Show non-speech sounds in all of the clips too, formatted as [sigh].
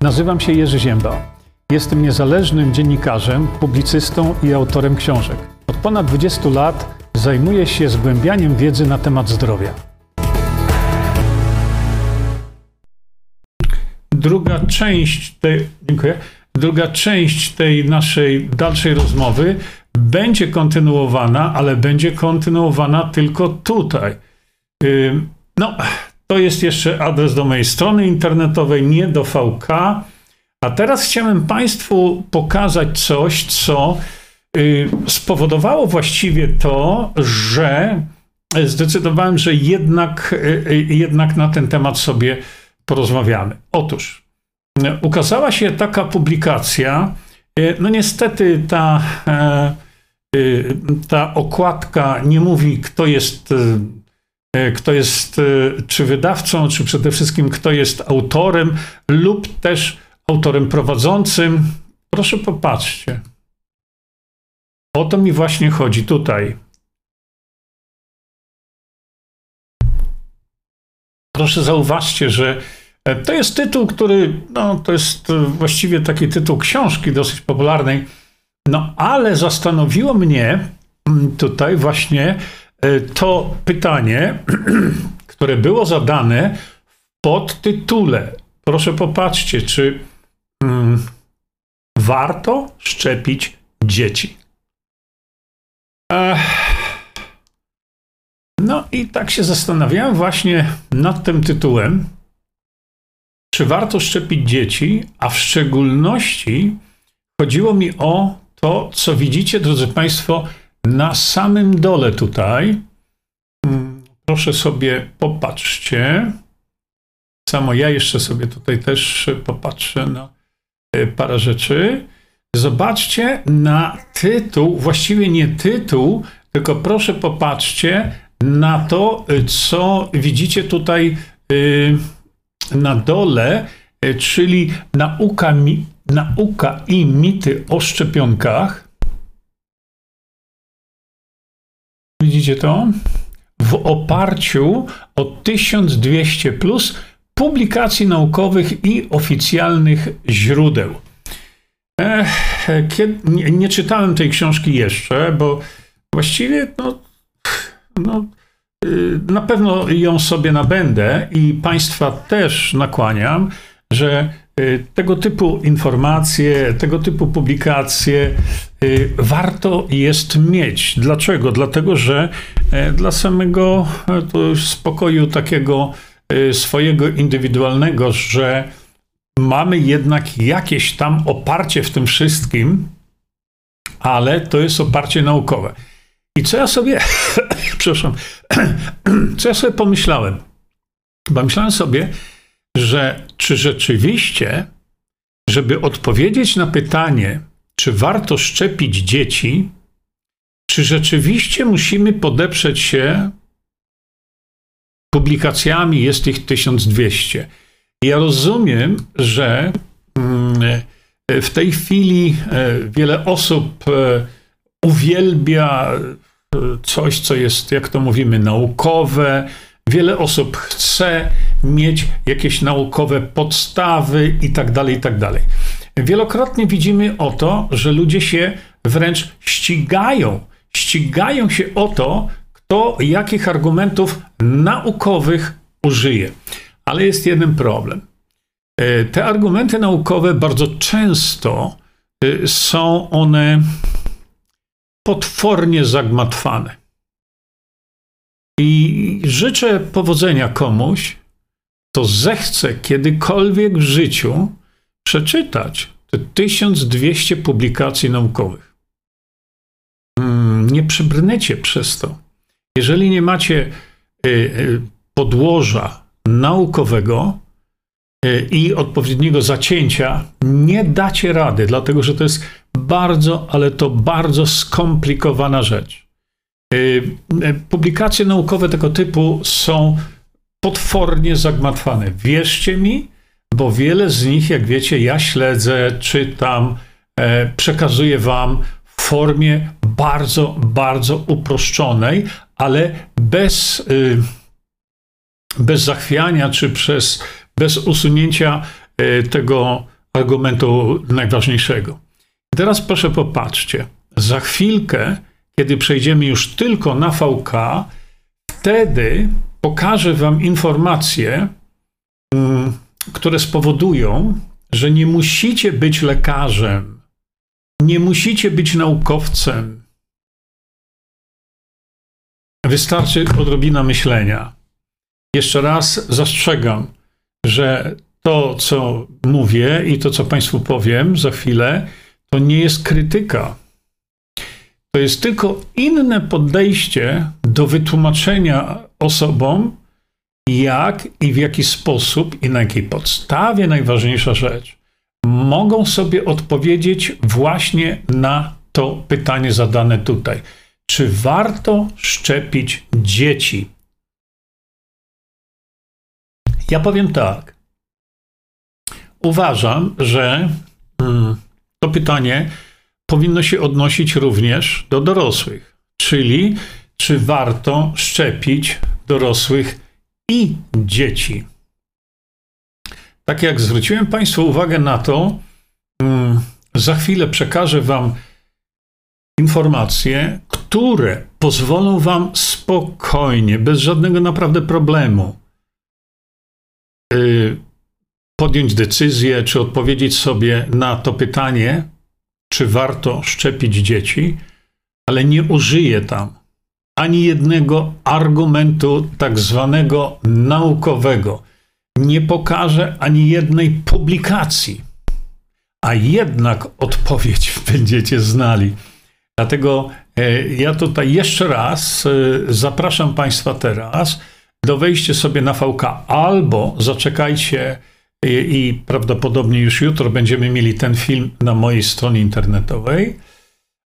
Nazywam się Jerzy Ziemba. Jestem niezależnym dziennikarzem, publicystą i autorem książek. Od ponad 20 lat zajmuję się zgłębianiem wiedzy na temat zdrowia. Druga część tej, dziękuję, druga część tej naszej dalszej rozmowy będzie kontynuowana, ale będzie kontynuowana tylko tutaj. No, to jest jeszcze adres do mojej strony internetowej, nie do VK. A teraz chciałem Państwu pokazać coś, co y, spowodowało właściwie to, że zdecydowałem, że jednak, y, y, jednak na ten temat sobie porozmawiamy. Otóż ukazała się taka publikacja. No niestety ta, e, ta okładka nie mówi, kto jest kto jest e, czy wydawcą, czy przede wszystkim kto jest autorem lub też autorem prowadzącym. Proszę popatrzcie. O to mi właśnie chodzi tutaj. Proszę zauważcie, że e, to jest tytuł, który, no, to jest właściwie taki tytuł książki dosyć popularnej, no ale zastanowiło mnie mm, tutaj właśnie E, to pytanie, [clears throat] które było zadane w podtytule. Proszę popatrzcie, czy mm, warto szczepić dzieci. Ech. No i tak się zastanawiałem właśnie nad tym tytułem, czy warto szczepić dzieci, a w szczególności chodziło mi o to, co widzicie, drodzy Państwo, na samym dole tutaj, mm, proszę sobie popatrzcie. Samo ja jeszcze sobie tutaj też popatrzę na e, parę rzeczy. Zobaczcie na tytuł, właściwie nie tytuł, tylko proszę popatrzcie na to, co widzicie tutaj e, na dole, e, czyli nauka, nauka i mity o szczepionkach. Widzicie to? W oparciu o 1200 plus publikacji naukowych i oficjalnych źródeł. Ech, kiedy, nie, nie, czytałem tej książki jeszcze, bo właściwie no, no, y, na pewno ją sobie nabędę i Państwa też nakłaniam, że tego typu informacje, tego typu publikacje y, warto jest mieć. Dlaczego? Dlatego, że e, dla samego e, spokoju takiego e, swojego indywidualnego, że mamy jednak jakieś tam oparcie w tym wszystkim, ale to jest oparcie naukowe. I co ja sobie, [coughs] przepraszam, [coughs] co ja sobie pomyślałem? Pomyślałem sobie, że czy rzeczywiście, żeby odpowiedzieć na pytanie, czy warto szczepić dzieci, czy rzeczywiście musimy podeprzeć się publikacjami, jest ich 1200. Ja rozumiem, że mm, w tej chwili e, wiele osób e, uwielbia e, coś, co jest, jak to mówimy, naukowe, Wiele osób chce mieć jakieś naukowe podstawy i tak dalej, i tak dalej. Wielokrotnie widzimy o to, że ludzie się wręcz ścigają. Ścigają się o to, kto jakich argumentów naukowych użyje. Ale jest jeden problem. E, te argumenty naukowe bardzo często e, są one potwornie zagmatwane. I życzę powodzenia komuś, kto zechce kiedykolwiek w życiu przeczytać te 1200 publikacji naukowych. Mm, nie przebrnęcie przez to. Jeżeli nie macie y, y, podłoża naukowego y, i odpowiedniego zacięcia, nie dacie rady, dlatego że to jest bardzo, ale to bardzo skomplikowana rzecz. Y, y, publikacje naukowe tego typu są potwornie zagmatwane. Wierzcie mi, bo wiele z nich, jak wiecie, ja śledzę, czytam, e, przekazuję wam w formie bardzo, bardzo uproszczonej, ale bez, y, bez zachwiania czy przez, bez usunięcia e, tego argumentu najważniejszego. Teraz proszę popatrzcie. Za chwilkę, kiedy przejdziemy już tylko na VK, wtedy pokażę Wam informacje, mm, które spowodują, że nie musicie być lekarzem, nie musicie być naukowcem. Wystarczy odrobina myślenia. Jeszcze raz zastrzegam, że to, co mówię i to, co Państwu powiem za chwilę, to nie jest krytyka. To jest tylko inne podejście do wytłumaczenia osobom, jak i w jaki sposób i na jakiej podstawie, najważniejsza rzecz, mogą sobie odpowiedzieć właśnie na to pytanie zadane tutaj. Czy warto szczepić dzieci? Ja powiem tak. Uważam, że hmm, to pytanie powinno się odnosić również do dorosłych, czyli czy warto szczepić dorosłych i dzieci. Tak jak zwróciłem Państwu uwagę na to, hmm, za chwilę przekażę Wam informacje, które pozwolą Wam spokojnie, bez żadnego naprawdę problemu, y, podjąć decyzję, czy odpowiedzieć sobie na to pytanie, czy warto szczepić dzieci, ale nie użyję tam ani jednego argumentu tak zwanego naukowego. Nie pokażę ani jednej publikacji, a jednak odpowiedź [laughs] będziecie znali. Dlatego e, ja tutaj jeszcze raz e, zapraszam Państwa teraz do wejścia sobie na VK albo zaczekajcie i, i prawdopodobnie już jutro będziemy mieli ten film na mojej stronie internetowej.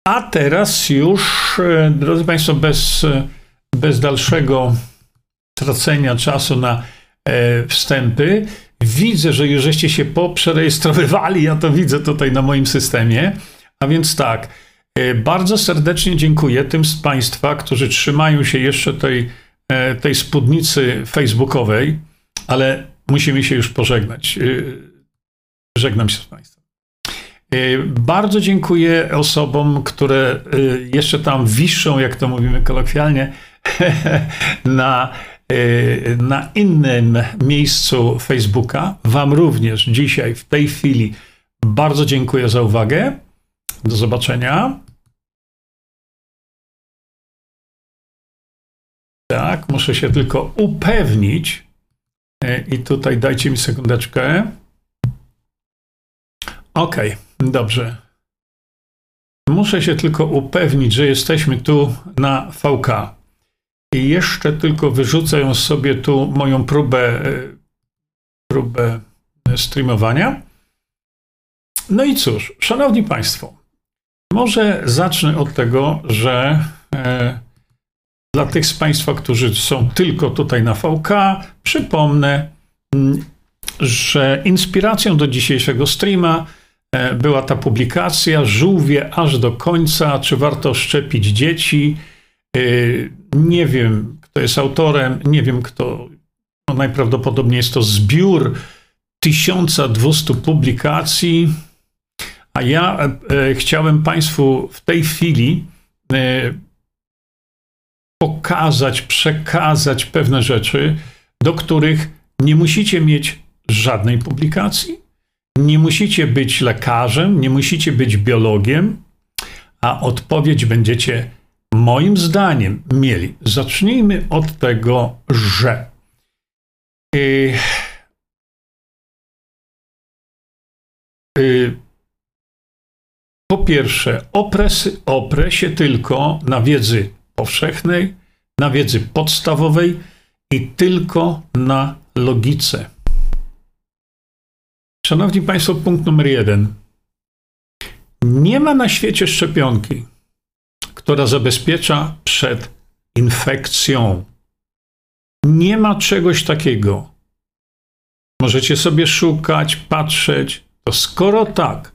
A teraz już, e, drodzy Państwo, bez, bez dalszego tracenia czasu na e, wstępy, widzę, że już żeście się poprzerejestrowywali, ja to widzę tutaj na moim systemie. A więc tak, e, bardzo serdecznie dziękuję tym z Państwa, którzy trzymają się jeszcze tej, e, tej spódnicy facebookowej, ale musimy się już pożegnać. E, żegnam się z Państwem. Bardzo dziękuję osobom, które jeszcze tam wiszą, jak to mówimy kolokwialnie, [laughs] na, na innym miejscu Facebooka. Wam również dzisiaj, w tej chwili, bardzo dziękuję za uwagę. Do zobaczenia. Tak, muszę się tylko upewnić. I tutaj dajcie mi sekundeczkę. OK, dobrze. Muszę się tylko upewnić, że jesteśmy tu na VK. I jeszcze tylko wyrzucę sobie tu moją próbę, e, próbę streamowania. No i cóż, szanowni Państwo, może zacznę od tego, że e, dla tych z Państwa, którzy są tylko tutaj na VK, przypomnę, mm, że inspiracją do dzisiejszego streama e, była ta publikacja Żółwie aż do końca, czy warto szczepić dzieci. E, nie wiem, kto jest autorem, nie wiem, kto. No najprawdopodobniej jest to zbiór 1200 publikacji a ja e, chciałem Państwu w tej chwili pokazać, przekazać pewne rzeczy, do których nie musicie mieć żadnej publikacji, nie musicie być lekarzem, nie musicie być biologiem, a odpowiedź będziecie moim zdaniem mieli. Zacznijmy od tego, że. Yy, yy, po pierwsze, opresy, oprę się tylko na wiedzy powszechnej, na wiedzy podstawowej i tylko na logice. Szanowni Państwo, punkt numer jeden. Nie ma na świecie szczepionki, która zabezpiecza przed infekcją. Nie ma czegoś takiego. Możecie sobie szukać, patrzeć. To skoro tak,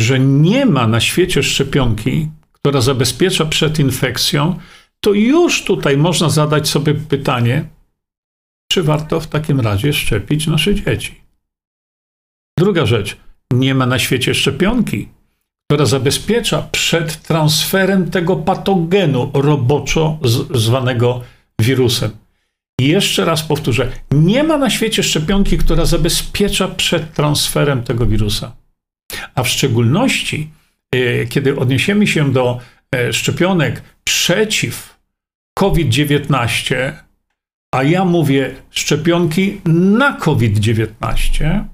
że nie ma na świecie szczepionki, która zabezpiecza przed infekcją, to już tutaj można zadać sobie pytanie, czy warto w takim razie szczepić nasze dzieci. Druga rzecz, nie ma na świecie szczepionki, która zabezpiecza przed transferem tego patogenu roboczo zwanego wirusem. I jeszcze raz powtórzę, nie ma na świecie szczepionki, która zabezpiecza przed transferem tego wirusa. A w szczególności, kiedy odniesiemy się do e, szczepionek przeciw COVID-19, a ja mówię szczepionki na COVID-19,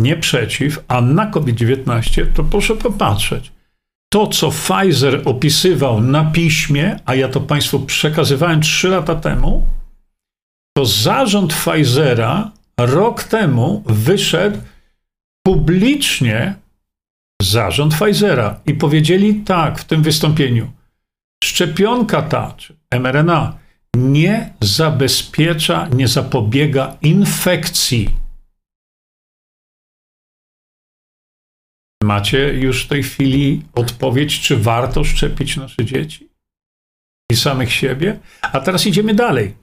nie przeciw, a na COVID-19, to proszę popatrzeć. To, co Pfizer opisywał na piśmie, a ja to Państwu przekazywałem 3 lata temu, to zarząd Pfizera rok temu wyszedł publicznie, zarząd Pfizera, i powiedzieli tak w tym wystąpieniu: szczepionka ta, czy mRNA, nie zabezpiecza, nie zapobiega infekcji. Macie już w tej chwili odpowiedź, czy warto szczepić nasze dzieci i samych siebie? A teraz idziemy dalej.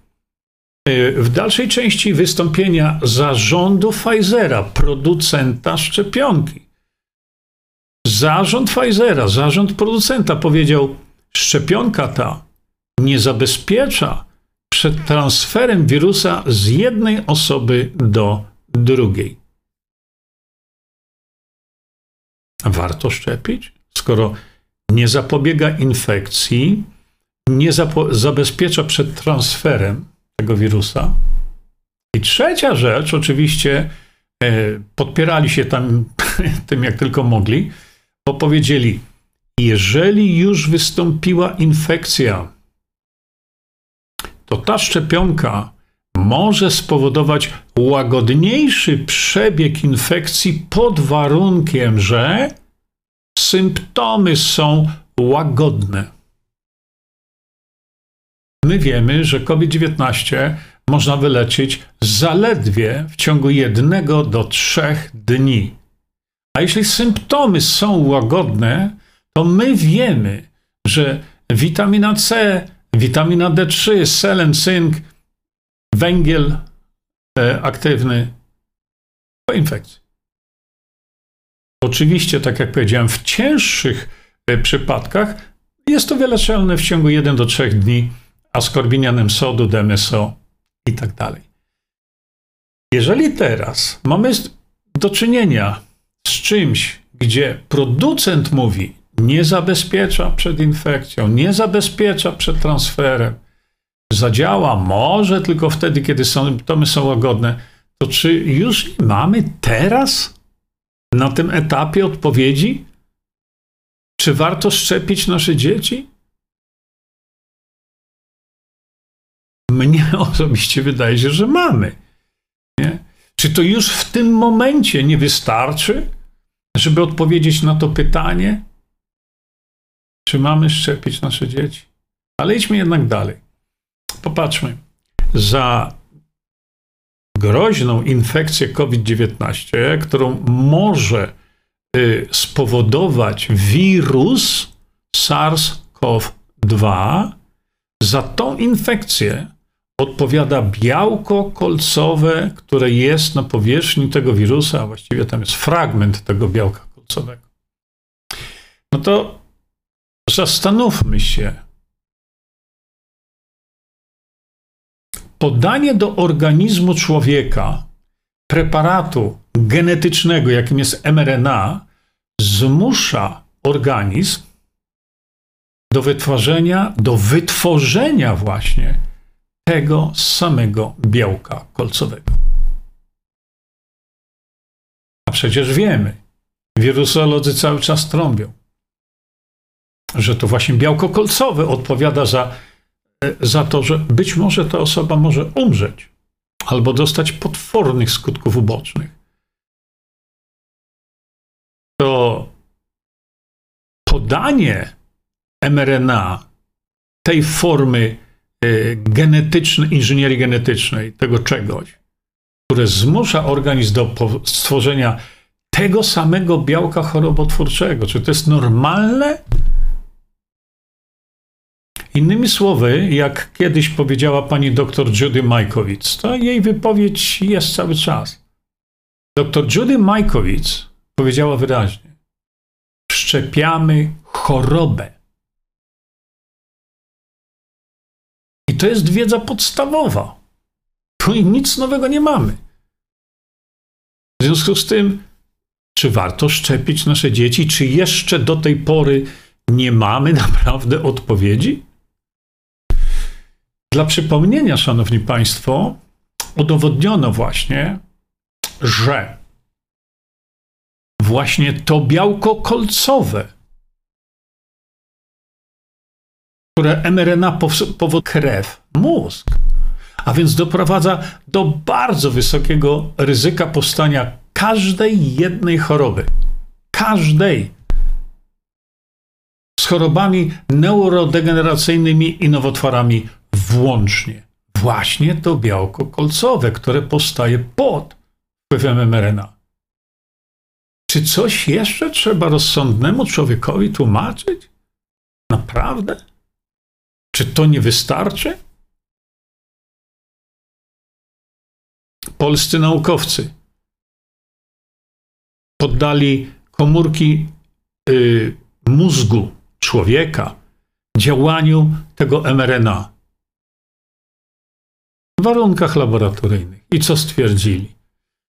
E, w dalszej części wystąpienia zarządu Pfizera, producenta szczepionki. Zarząd Pfizera, zarząd producenta powiedział: Szczepionka ta nie zabezpiecza przed transferem wirusa z jednej osoby do drugiej. Warto szczepić, skoro nie zapobiega infekcji, nie zabezpiecza przed transferem tego wirusa. I trzecia rzecz, oczywiście e, podpierali się tam [laughs] tym jak tylko mogli, bo powiedzieli, jeżeli już wystąpiła infekcja, to ta szczepionka może spowodować łagodniejszy przebieg infekcji pod warunkiem, że symptomy są łagodne. My wiemy, że COVID-19 można wyleczyć zaledwie w ciągu jednego do trzech dni. A jeśli symptomy są łagodne, to my wiemy, że witamina C, witamina D3, selen, cynk, węgiel e, aktywny po infekcji. Oczywiście, tak jak powiedziałem, w cięższych e, przypadkach jest to wyleczalne w ciągu 1 do 3 dni askorbinianem sodu, DMSO i tak dalej. Jeżeli teraz mamy do czynienia z czymś, gdzie producent mówi, nie zabezpiecza przed infekcją, nie zabezpiecza przed transferem, zadziała może tylko wtedy, kiedy symptomy są łagodne, to czy już mamy teraz na tym etapie odpowiedzi? Czy warto szczepić nasze dzieci? Mnie [laughs] osobiście wydaje się, że mamy. Nie? Czy to już w tym momencie nie wystarczy, żeby odpowiedzieć na to pytanie? Czy mamy szczepić nasze dzieci? Ale idźmy jednak dalej. Popatrzmy. Za groźną infekcję COVID-19, którą może y, spowodować wirus SARS-CoV-2, za tą infekcję odpowiada białko kolcowe, które jest na powierzchni tego wirusa, a właściwie tam jest fragment tego białka kolcowego. No to zastanówmy się. Podanie do organizmu człowieka preparatu genetycznego, jakim jest mRNA, zmusza organizm do wytworzenia, do wytworzenia właśnie tego samego białka kolcowego. A przecież wiemy, wirusolodzy cały czas trąbią, że to właśnie białko kolcowe odpowiada za, za to, że być może ta osoba może umrzeć albo dostać potwornych skutków ubocznych. To podanie mRNA tej formy Y, genetycznej, inżynierii genetycznej, tego czegoś, które zmusza organizm do stworzenia tego samego białka chorobotwórczego. Czy to jest normalne? Innymi słowy, jak kiedyś powiedziała pani dr Judy Majkowicz, to jej wypowiedź jest cały czas. Dr Judy Majkowicz powiedziała wyraźnie: Wszczepiamy chorobę. To jest wiedza podstawowa. Tu nic nowego nie mamy. W związku z tym, czy warto szczepić nasze dzieci, czy jeszcze do tej pory nie mamy [laughs] naprawdę odpowiedzi? Dla przypomnienia, Szanowni Państwo, udowodniono właśnie, że właśnie to białko kolcowe, które mRNA powoduje krew, mózg, a więc doprowadza do bardzo wysokiego ryzyka powstania każdej jednej choroby. Każdej. Z chorobami neurodegeneracyjnymi i nowotworami włącznie. Właśnie to białko kolcowe, które powstaje pod wpływem mRNA. Czy coś jeszcze trzeba rozsądnemu człowiekowi tłumaczyć? Naprawdę? Czy to nie wystarczy? Polscy naukowcy poddali komórki y, mózgu człowieka działaniu tego mRNA w warunkach laboratoryjnych. I co stwierdzili?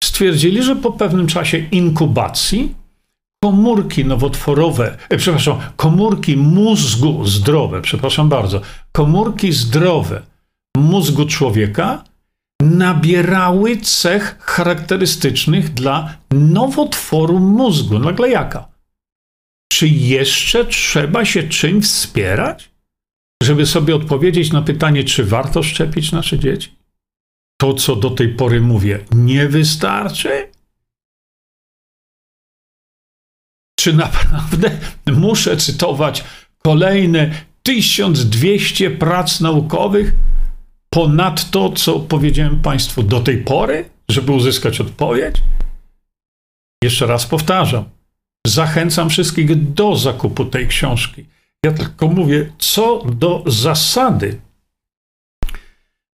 Stwierdzili, że po pewnym czasie inkubacji komórki nowotworowe, e, przepraszam, komórki mózgu zdrowe, przepraszam bardzo, komórki zdrowe mózgu człowieka nabierały cech charakterystycznych dla nowotworu mózgu, dla glejaka. Czy jeszcze trzeba się czym wspierać, żeby sobie odpowiedzieć na pytanie, czy warto szczepić nasze dzieci? To, co do tej pory mówię, nie wystarczy? Czy naprawdę [laughs] muszę cytować kolejne 1200 prac naukowych ponad to, co powiedziałem Państwu do tej pory, żeby uzyskać odpowiedź? Jeszcze raz powtarzam. Zachęcam wszystkich do zakupu tej książki. Ja tylko mówię, co do zasady,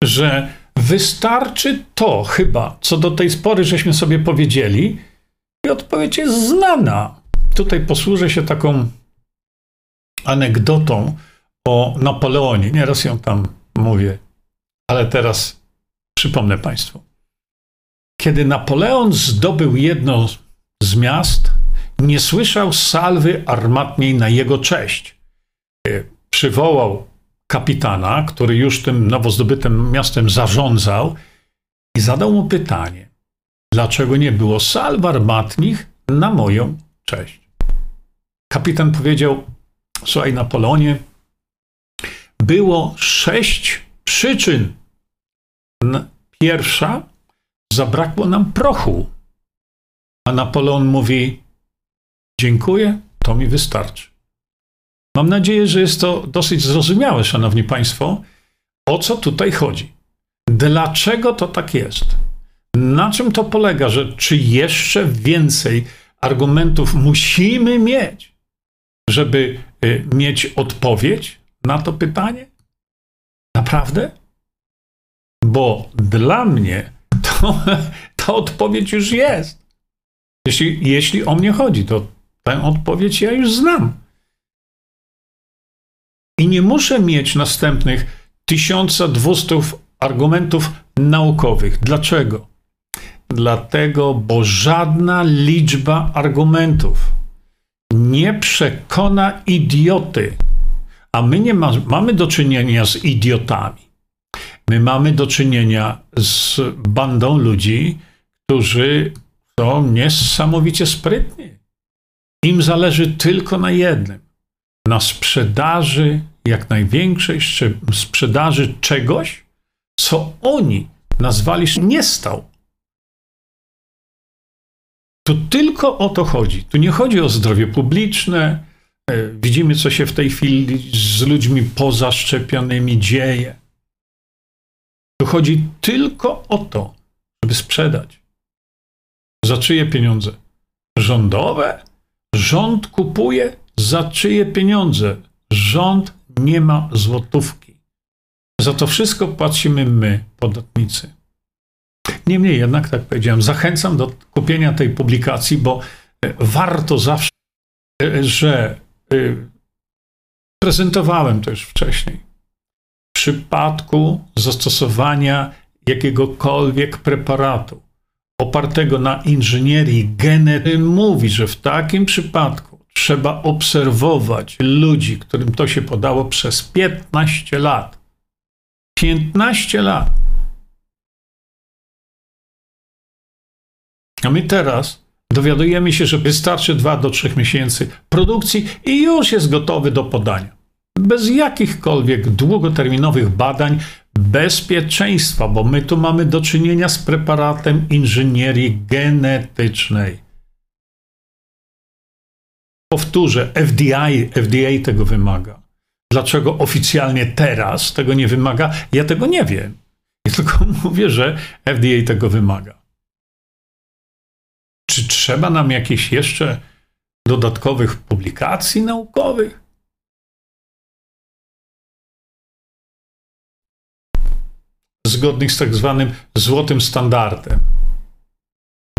że wystarczy to chyba, co do tej pory żeśmy sobie powiedzieli, i odpowiedź jest znana. Tutaj posłużę się taką anegdotą o Napoleonie. Nieraz ją tam mówię, ale teraz przypomnę Państwu. Kiedy Napoleon zdobył jedno z miast, nie słyszał salwy armatniej na jego cześć. E, przywołał kapitana, który już tym nowo zdobytym miastem zarządzał i zadał mu pytanie, dlaczego nie było salw armatnich na moją cześć. Kapitan powiedział, słuchaj Napoleonie, było sześć przyczyn. Pierwsza, zabrakło nam prochu. A Napoleon mówi, dziękuję, to mi wystarczy. Mam nadzieję, że jest to dosyć zrozumiałe, szanowni państwo, o co tutaj chodzi. Dlaczego to tak jest? Na czym to polega, że czy jeszcze więcej argumentów musimy mieć, żeby y, mieć odpowiedź na to pytanie? Naprawdę? Bo dla mnie to, [laughs] ta odpowiedź już jest. Jeśli, jeśli o mnie chodzi, to tę odpowiedź ja już znam. I nie muszę mieć następnych 1200 argumentów naukowych. Dlaczego? Dlatego, bo żadna liczba argumentów nie przekona idioty, a my nie ma, mamy do czynienia z idiotami. My mamy do czynienia z bandą ludzi, którzy są niesamowicie sprytni. Im zależy tylko na jednym na sprzedaży, jak największej sprzedaży czegoś, co oni nazwali nie stał. Tu tylko o to chodzi. Tu nie chodzi o zdrowie publiczne. E, widzimy, co się w tej chwili z ludźmi pozaszczepionymi dzieje. Tu chodzi tylko o to, żeby sprzedać. Za czyje pieniądze? Rządowe? Rząd kupuje za czyje pieniądze? Rząd nie ma złotówki. Za to wszystko płacimy my, podatnicy. Niemniej jednak, tak powiedziałem, zachęcam do kupienia tej publikacji, bo e, warto zawsze, e, że e, prezentowałem to już wcześniej. W przypadku zastosowania jakiegokolwiek preparatu opartego na inżynierii genetycznej mówi, że w takim przypadku trzeba obserwować ludzi, którym to się podało przez 15 lat. 15 lat. A my teraz dowiadujemy się, że wystarczy 2 do 3 miesięcy produkcji i już jest gotowy do podania. Bez jakichkolwiek długoterminowych badań bezpieczeństwa, bo my tu mamy do czynienia z preparatem inżynierii genetycznej. Powtórzę, FDI, FDA tego wymaga. Dlaczego oficjalnie teraz tego nie wymaga? Ja tego nie wiem. Ja tylko [laughs] mówię, że FDA tego wymaga. Czy trzeba nam jakichś jeszcze dodatkowych publikacji naukowych? Zgodnych z tak zwanym złotym standardem.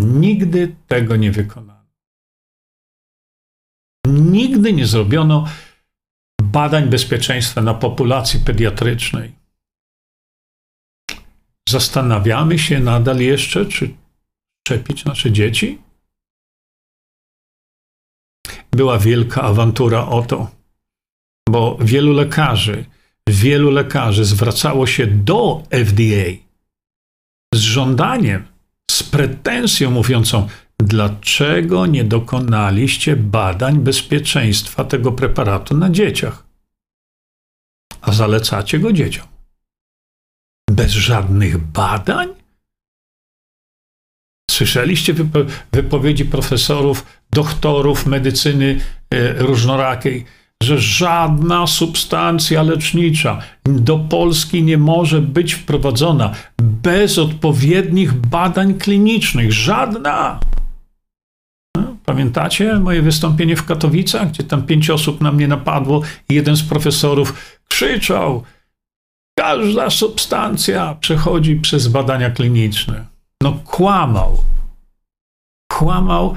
Nigdy tego nie wykonano. Nigdy nie zrobiono badań bezpieczeństwa na populacji pediatrycznej. Zastanawiamy się nadal jeszcze, czy szczepić nasze dzieci? Była wielka awantura o to, bo wielu lekarzy, wielu lekarzy zwracało się do FDA z żądaniem, z pretensją mówiącą, dlaczego nie dokonaliście badań bezpieczeństwa tego preparatu na dzieciach, a zalecacie go dzieciom. Bez żadnych badań? Słyszeliście wypowiedzi profesorów, doktorów medycyny e, różnorakiej, że żadna substancja lecznicza do Polski nie może być wprowadzona bez odpowiednich badań klinicznych. Żadna! No, pamiętacie moje wystąpienie w Katowicach, gdzie tam pięć osób na mnie napadło i jeden z profesorów krzyczał: Każda substancja przechodzi przez badania kliniczne. No kłamał. Kłamał,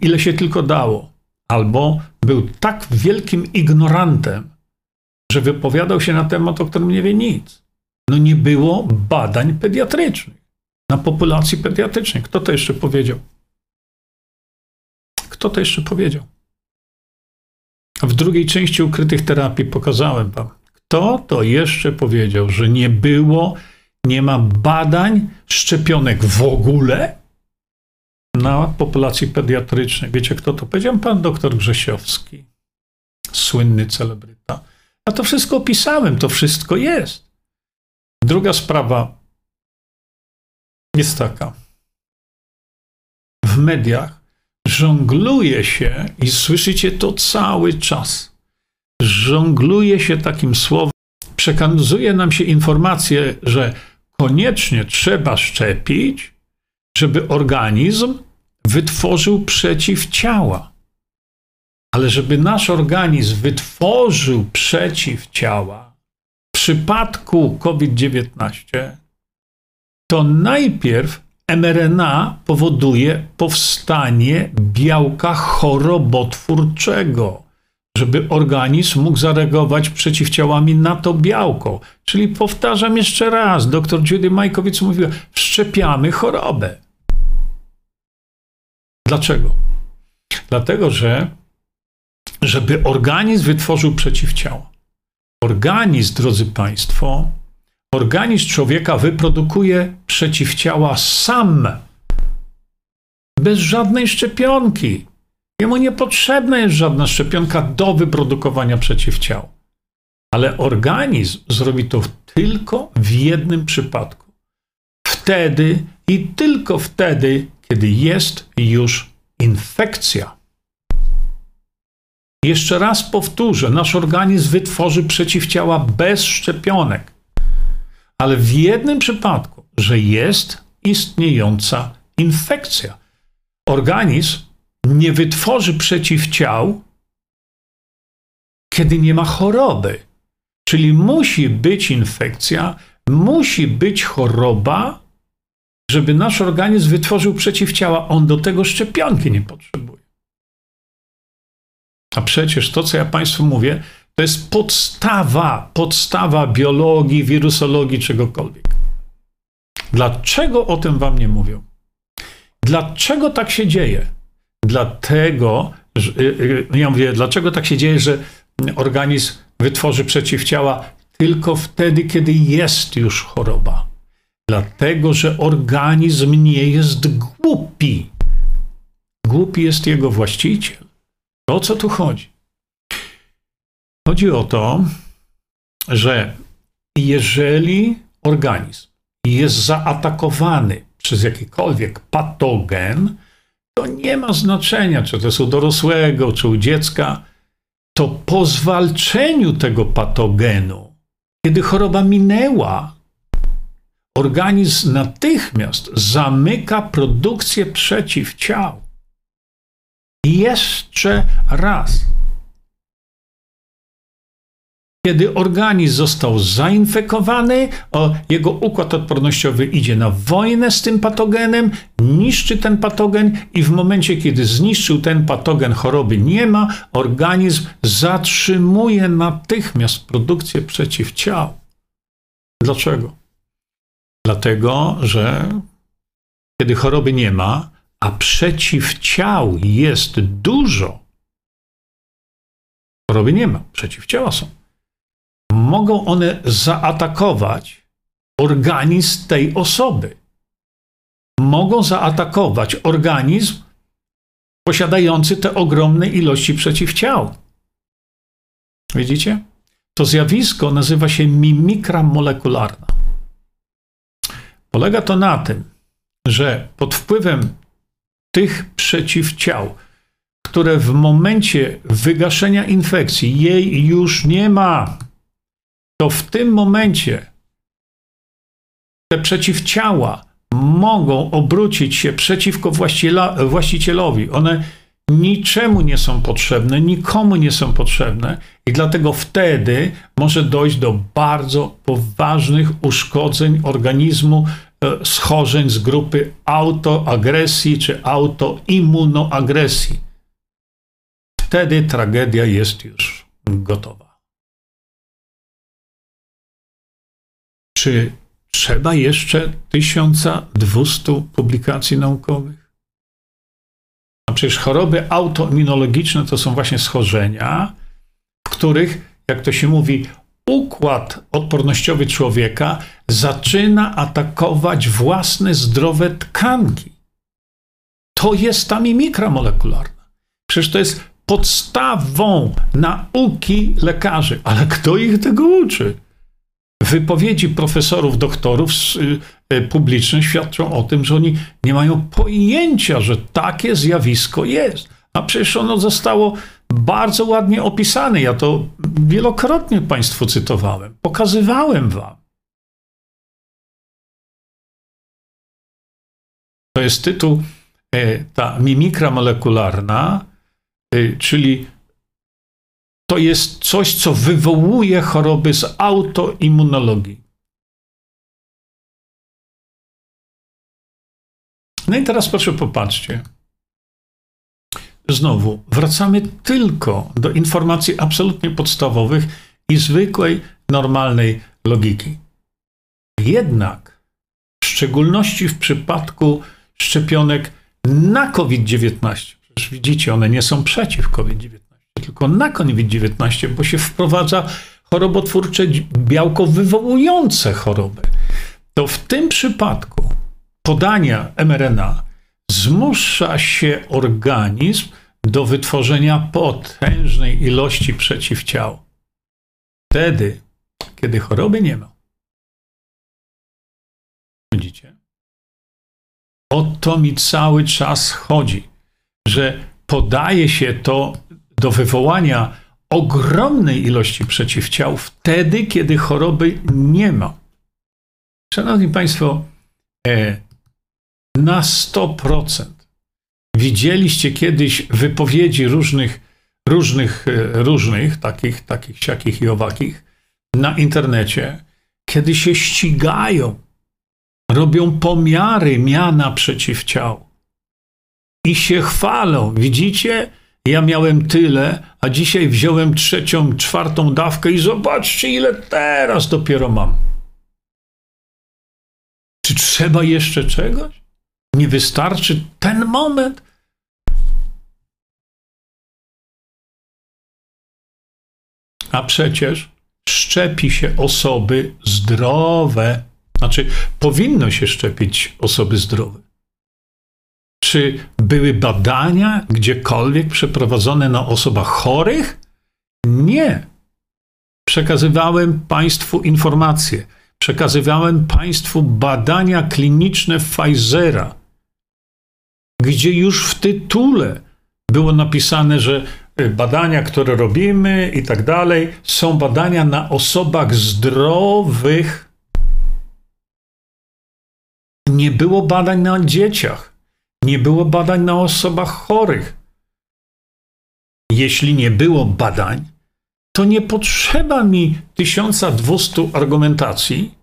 ile się tylko dało. Albo był tak wielkim ignorantem, że wypowiadał się na temat, o którym nie wie nic. No nie było badań pediatrycznych na populacji pediatrycznej. Kto to jeszcze powiedział? Kto to jeszcze powiedział? W drugiej części ukrytych terapii pokazałem wam, kto to jeszcze powiedział, że nie było nie ma badań szczepionek w ogóle na populacji pediatrycznej. Wiecie, kto to powiedział? Pan doktor Grzesiowski, słynny celebryta. A to wszystko opisałem, to wszystko jest. Druga sprawa jest taka. W mediach żongluje się, i słyszycie to cały czas, żongluje się takim słowem, przekazuje nam się informację, że koniecznie trzeba szczepić, żeby organizm wytworzył przeciwciała. Ale żeby nasz organizm wytworzył przeciwciała w przypadku COVID-19, to najpierw mRNA powoduje powstanie białka chorobotwórczego żeby organizm mógł zareagować przeciwciałami na to białko. Czyli powtarzam jeszcze raz, dr Judy Majkowicz mówiła, wszczepiamy chorobę. Dlaczego? Dlatego, że żeby organizm wytworzył przeciwciała. Organizm, drodzy Państwo, organizm człowieka wyprodukuje przeciwciała sam, bez żadnej szczepionki. Jemu niepotrzebna jest żadna szczepionka do wyprodukowania przeciwciał. Ale organizm zrobi to tylko w jednym przypadku. Wtedy i tylko wtedy, kiedy jest już infekcja. Jeszcze raz powtórzę, nasz organizm wytworzy przeciwciała bez szczepionek. Ale w jednym przypadku, że jest istniejąca infekcja. Organizm nie wytworzy przeciwciał, kiedy nie ma choroby. Czyli musi być infekcja, musi być choroba, żeby nasz organizm wytworzył przeciwciała. On do tego szczepionki nie potrzebuje. A przecież to, co ja Państwu mówię, to jest podstawa, podstawa biologii, wirusologii, czegokolwiek. Dlaczego o tym Wam nie mówią? Dlaczego tak się dzieje? Dlatego, że, y, y, ja mówię, dlaczego tak się dzieje, że organizm wytworzy przeciwciała tylko wtedy, kiedy jest już choroba. Dlatego, że organizm nie jest głupi. Głupi jest jego właściciel. O co tu chodzi? Chodzi o to, że jeżeli organizm jest zaatakowany przez jakikolwiek patogen, to nie ma znaczenia, czy to jest u dorosłego, czy u dziecka, to po zwalczeniu tego patogenu, kiedy choroba minęła, organizm natychmiast zamyka produkcję przeciwciał. I jeszcze raz. Kiedy organizm został zainfekowany, jego układ odpornościowy idzie na wojnę z tym patogenem, niszczy ten patogen i w momencie, kiedy zniszczył ten patogen, choroby nie ma, organizm zatrzymuje natychmiast produkcję przeciwciał. Dlaczego? Dlatego, że kiedy choroby nie ma, a przeciwciał jest dużo, choroby nie ma, przeciwciała są mogą one zaatakować organizm tej osoby. Mogą zaatakować organizm posiadający te ogromne ilości przeciwciał. Widzicie? To zjawisko nazywa się mimikra molekularna. Polega to na tym, że pod wpływem tych przeciwciał, które w momencie wygaszenia infekcji jej już nie ma, to w tym momencie te przeciwciała mogą obrócić się przeciwko właścicielowi. One niczemu nie są potrzebne, nikomu nie są potrzebne, i dlatego wtedy może dojść do bardzo poważnych uszkodzeń organizmu, e, schorzeń z grupy autoagresji czy autoimmunoagresji. Wtedy tragedia jest już gotowa. Czy trzeba jeszcze 1200 publikacji naukowych? A przecież choroby autoimmunologiczne to są właśnie schorzenia, w których, jak to się mówi, układ odpornościowy człowieka zaczyna atakować własne zdrowe tkanki. To jest ta mimikra molekularna. Przecież to jest podstawą nauki lekarzy. Ale kto ich tego uczy? Wypowiedzi profesorów, doktorów y, y, publicznych świadczą o tym, że oni nie mają pojęcia, że takie zjawisko jest. A przecież ono zostało bardzo ładnie opisane. Ja to wielokrotnie Państwu cytowałem, pokazywałem Wam. To jest tytuł, e, ta mimikra molekularna, y, czyli to jest coś, co wywołuje choroby z autoimmunologii. No i teraz proszę popatrzcie. Znowu, wracamy tylko do informacji absolutnie podstawowych i zwykłej, normalnej logiki. Jednak, w szczególności w przypadku szczepionek na COVID-19, przecież widzicie, one nie są przeciw COVID-19 tylko na COVID-19, bo się wprowadza chorobotwórcze białko wywołujące chorobę. To w tym przypadku podania mRNA zmusza się organizm do wytworzenia potężnej ilości przeciwciał. Wtedy, kiedy choroby nie ma. Widzicie? O to mi cały czas chodzi, że podaje się to do wywołania ogromnej ilości przeciwciał wtedy, kiedy choroby nie ma. Szanowni Państwo, e, na 100% widzieliście kiedyś wypowiedzi różnych, różnych, e, różnych takich, takich, siakich i owakich na internecie, kiedy się ścigają robią pomiary miana przeciwciał i się chwalą. Widzicie? Ja miałem tyle, a dzisiaj wziąłem trzecią, czwartą dawkę i zobaczcie, ile teraz dopiero mam. Czy trzeba jeszcze czegoś? Nie wystarczy ten moment? A przecież szczepi się osoby zdrowe. Znaczy, powinno się szczepić osoby zdrowe. Czy były badania gdziekolwiek przeprowadzone na osobach chorych? Nie. Przekazywałem Państwu informacje. Przekazywałem Państwu badania kliniczne Pfizera, gdzie już w tytule było napisane, że badania, które robimy i tak dalej, są badania na osobach zdrowych. Nie było badań na dzieciach. Nie było badań na osobach chorych. Jeśli nie było badań, to nie potrzeba mi 1200 argumentacji,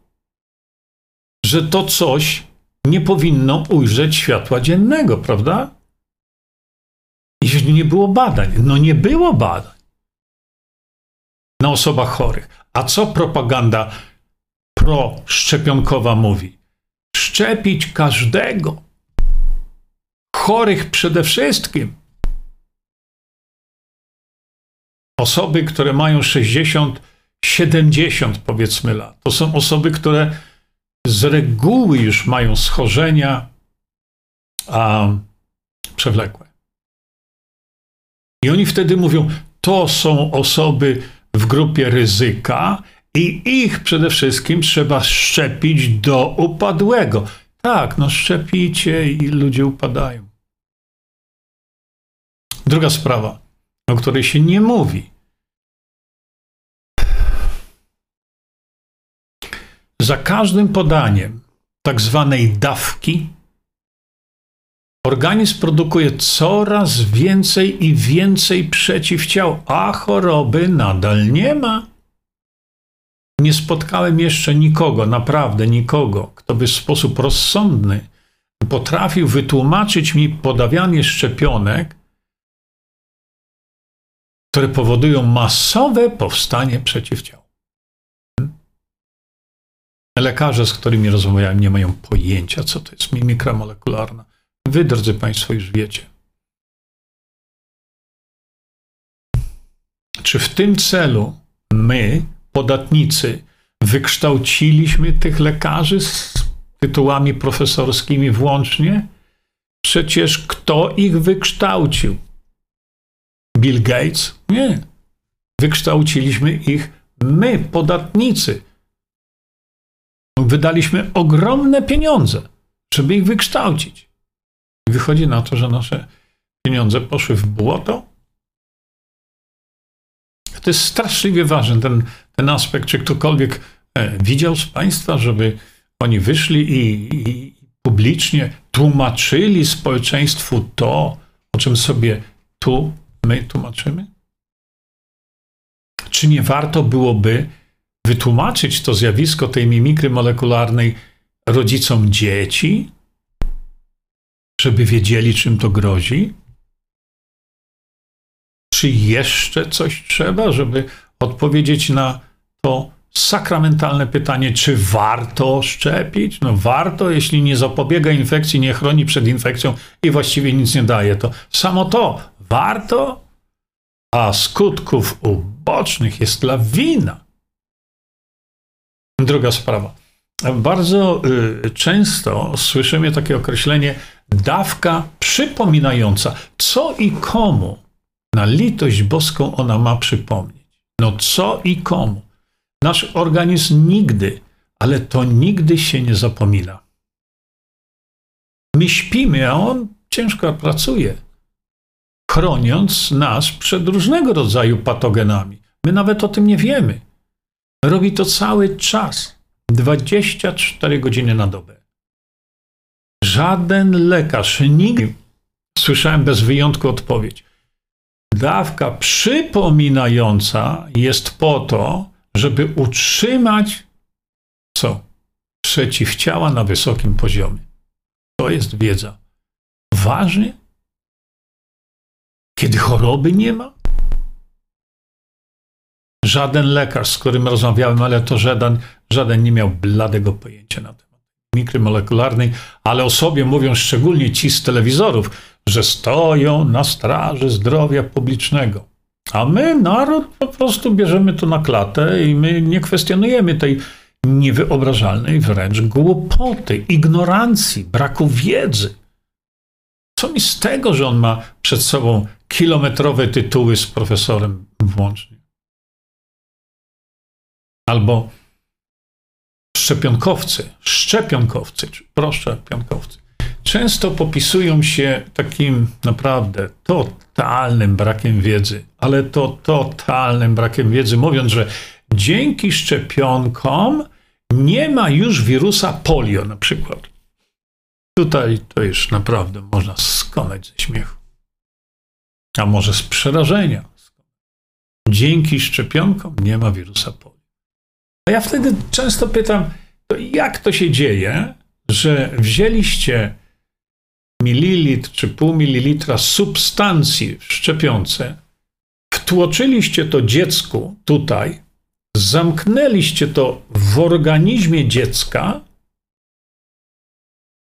że to coś nie powinno ujrzeć światła dziennego, prawda? Jeśli nie było badań, no nie było badań na osobach chorych. A co propaganda proszczepionkowa mówi? Szczepić każdego chorych przede wszystkim. Osoby, które mają 60, 70 powiedzmy lat, to są osoby, które z reguły już mają schorzenia a, przewlekłe. I oni wtedy mówią, to są osoby w grupie ryzyka i ich przede wszystkim trzeba szczepić do upadłego. Tak, no szczepicie i ludzie upadają. Druga sprawa, o której się nie mówi. Za każdym podaniem tak zwanej dawki organizm produkuje coraz więcej i więcej przeciwciał, a choroby nadal nie ma. Nie spotkałem jeszcze nikogo, naprawdę nikogo, kto by w sposób rozsądny potrafił wytłumaczyć mi podawianie szczepionek które powodują masowe powstanie przeciwciał. Lekarze, z którymi rozmawiałem, nie mają pojęcia, co to jest mimikra molekularna. Wy, drodzy Państwo, już wiecie. Czy w tym celu my, podatnicy, wykształciliśmy tych lekarzy z tytułami profesorskimi włącznie? Przecież kto ich wykształcił? Bill Gates? Nie. Wykształciliśmy ich my, podatnicy. Wydaliśmy ogromne pieniądze, żeby ich wykształcić. Wychodzi na to, że nasze pieniądze poszły w błoto. To jest straszliwie ważny ten, ten aspekt. Czy ktokolwiek e, widział z Państwa, żeby oni wyszli i, i publicznie tłumaczyli społeczeństwu to, o czym sobie tu my tłumaczymy? Czy nie warto byłoby wytłumaczyć to zjawisko tej mimikry molekularnej rodzicom dzieci, żeby wiedzieli, czym to grozi? Czy jeszcze coś trzeba, żeby odpowiedzieć na to sakramentalne pytanie, czy warto szczepić? No warto, jeśli nie zapobiega infekcji, nie chroni przed infekcją i właściwie nic nie daje. To samo to warto, a skutków ubocznych jest lawina. Druga sprawa. Bardzo y, często słyszymy takie określenie dawka przypominająca, co i komu na litość boską ona ma przypomnieć. No co i komu. Nasz organizm nigdy, ale to nigdy się nie zapomina. My śpimy, a on ciężko pracuje chroniąc nas przed różnego rodzaju patogenami. My nawet o tym nie wiemy. Robi to cały czas 24 godziny na dobę. Żaden lekarz nigdy, słyszałem bez wyjątku odpowiedź, dawka przypominająca jest po to, żeby utrzymać co? przeciwciała na wysokim poziomie. To jest wiedza. Ważnie? Kiedy choroby nie ma? Żaden lekarz, z którym rozmawiałem, ale to żaden, żaden nie miał bladego pojęcia na temat mikromolekularnej, ale o sobie mówią szczególnie ci z telewizorów, że stoją na straży zdrowia publicznego. A my, naród, po prostu bierzemy to na klatę i my nie kwestionujemy tej niewyobrażalnej wręcz głupoty, ignorancji, braku wiedzy. Co mi z tego, że on ma przed sobą kilometrowe tytuły z profesorem włącznie? Albo szczepionkowcy, szczepionkowcy, czy proszczepionkowcy, często popisują się takim naprawdę totalnym brakiem wiedzy, ale to totalnym brakiem wiedzy, mówiąc, że dzięki szczepionkom nie ma już wirusa polio na przykład. Tutaj to już naprawdę można skonać ze śmiechu. A może z przerażenia. Dzięki szczepionkom nie ma wirusa polio. A ja wtedy często pytam, to jak to się dzieje, że wzięliście mililitr czy pół mililitra substancji w szczepionce, wtłoczyliście to dziecku tutaj, zamknęliście to w organizmie dziecka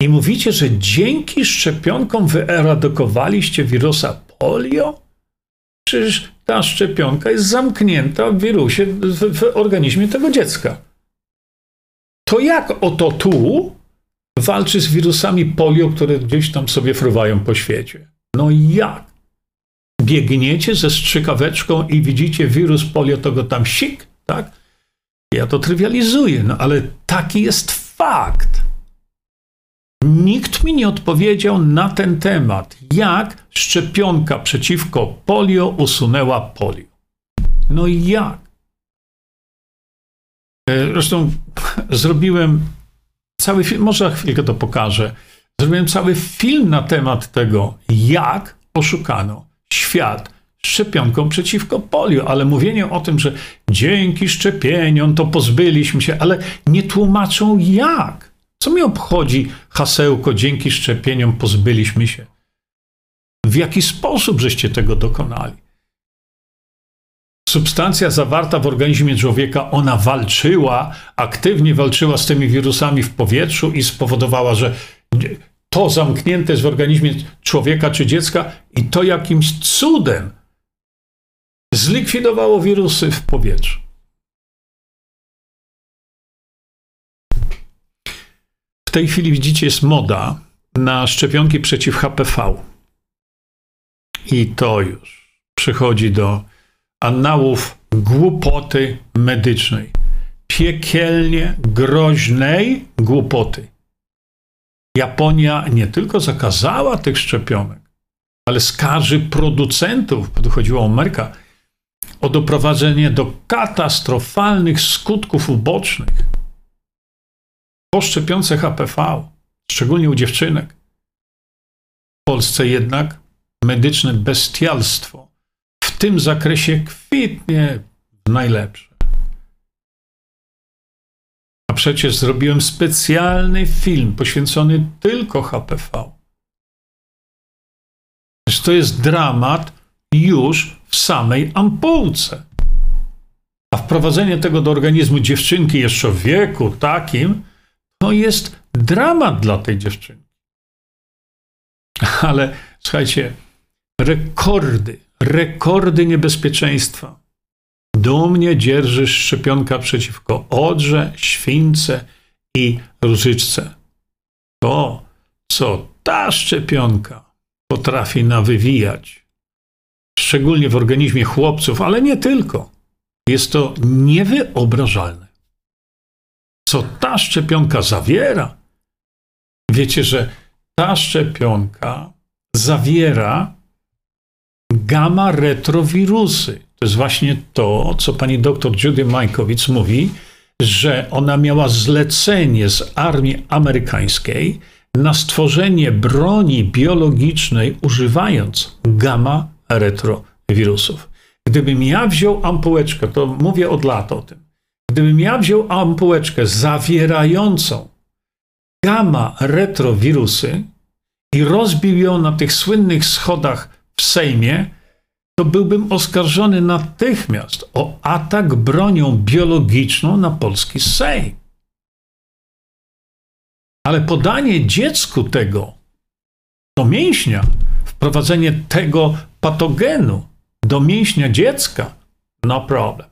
i mówicie, że dzięki szczepionkom wyeradykowaliście wirusa polio? Przecież ta szczepionka jest zamknięta w wirusie w, w organizmie tego dziecka. To jak oto tu walczy z wirusami polio, które gdzieś tam sobie fruwają po świecie? No jak? Biegniecie ze strzykaweczką i widzicie wirus polio, to go tam sik, tak? Ja to trywializuję, no ale taki jest fakt. Nikt mi nie odpowiedział na ten temat, jak szczepionka przeciwko polio usunęła polio. No i jak? E, zresztą [laughs] zrobiłem cały film, może za chwilkę to pokażę. Zrobiłem cały film na temat tego, jak oszukano świat szczepionką przeciwko polio, ale mówienie o tym, że dzięki szczepieniom to pozbyliśmy się, ale nie tłumaczą jak. Co mi obchodzi hasełko dzięki szczepieniom pozbyliśmy się? W jaki sposób żeście tego dokonali? Substancja zawarta w organizmie człowieka, ona walczyła, aktywnie walczyła z tymi wirusami w powietrzu i spowodowała, że to zamknięte jest w organizmie człowieka czy dziecka i to jakimś cudem zlikwidowało wirusy w powietrzu. Tej chwili widzicie, jest moda na szczepionki przeciw HPV. I to już przychodzi do annałów głupoty medycznej. Piekielnie groźnej głupoty. Japonia nie tylko zakazała tych szczepionek, ale skarży producentów, bo chodziło o Amerykę, o doprowadzenie do katastrofalnych skutków ubocznych po szczepionce HPV, szczególnie u dziewczynek. W Polsce jednak medyczne bestialstwo w tym zakresie kwitnie najlepsze. A przecież zrobiłem specjalny film poświęcony tylko HPV. To jest dramat już w samej ampułce. A wprowadzenie tego do organizmu dziewczynki jeszcze w wieku takim, to jest dramat dla tej dziewczynki. Ale słuchajcie, rekordy, rekordy niebezpieczeństwa. Dumnie dzierży szczepionka przeciwko odrze, śwince i różyczce. To, co ta szczepionka potrafi nawywijać, szczególnie w organizmie chłopców, ale nie tylko. Jest to niewyobrażalne. Co ta szczepionka zawiera? Wiecie, że ta szczepionka zawiera gamma retrowirusy. To jest właśnie to, co pani doktor Judy Majkowicz mówi, że ona miała zlecenie z armii amerykańskiej na stworzenie broni biologicznej używając gamma retrowirusów. Gdybym ja wziął ampułeczkę, to mówię od lat o tym, Gdybym ja wziął ampułeczkę zawierającą gamma retrowirusy i rozbił ją na tych słynnych schodach w Sejmie, to byłbym oskarżony natychmiast o atak bronią biologiczną na polski Sejm. Ale podanie dziecku tego do mięśnia, wprowadzenie tego patogenu do mięśnia dziecka, no problem.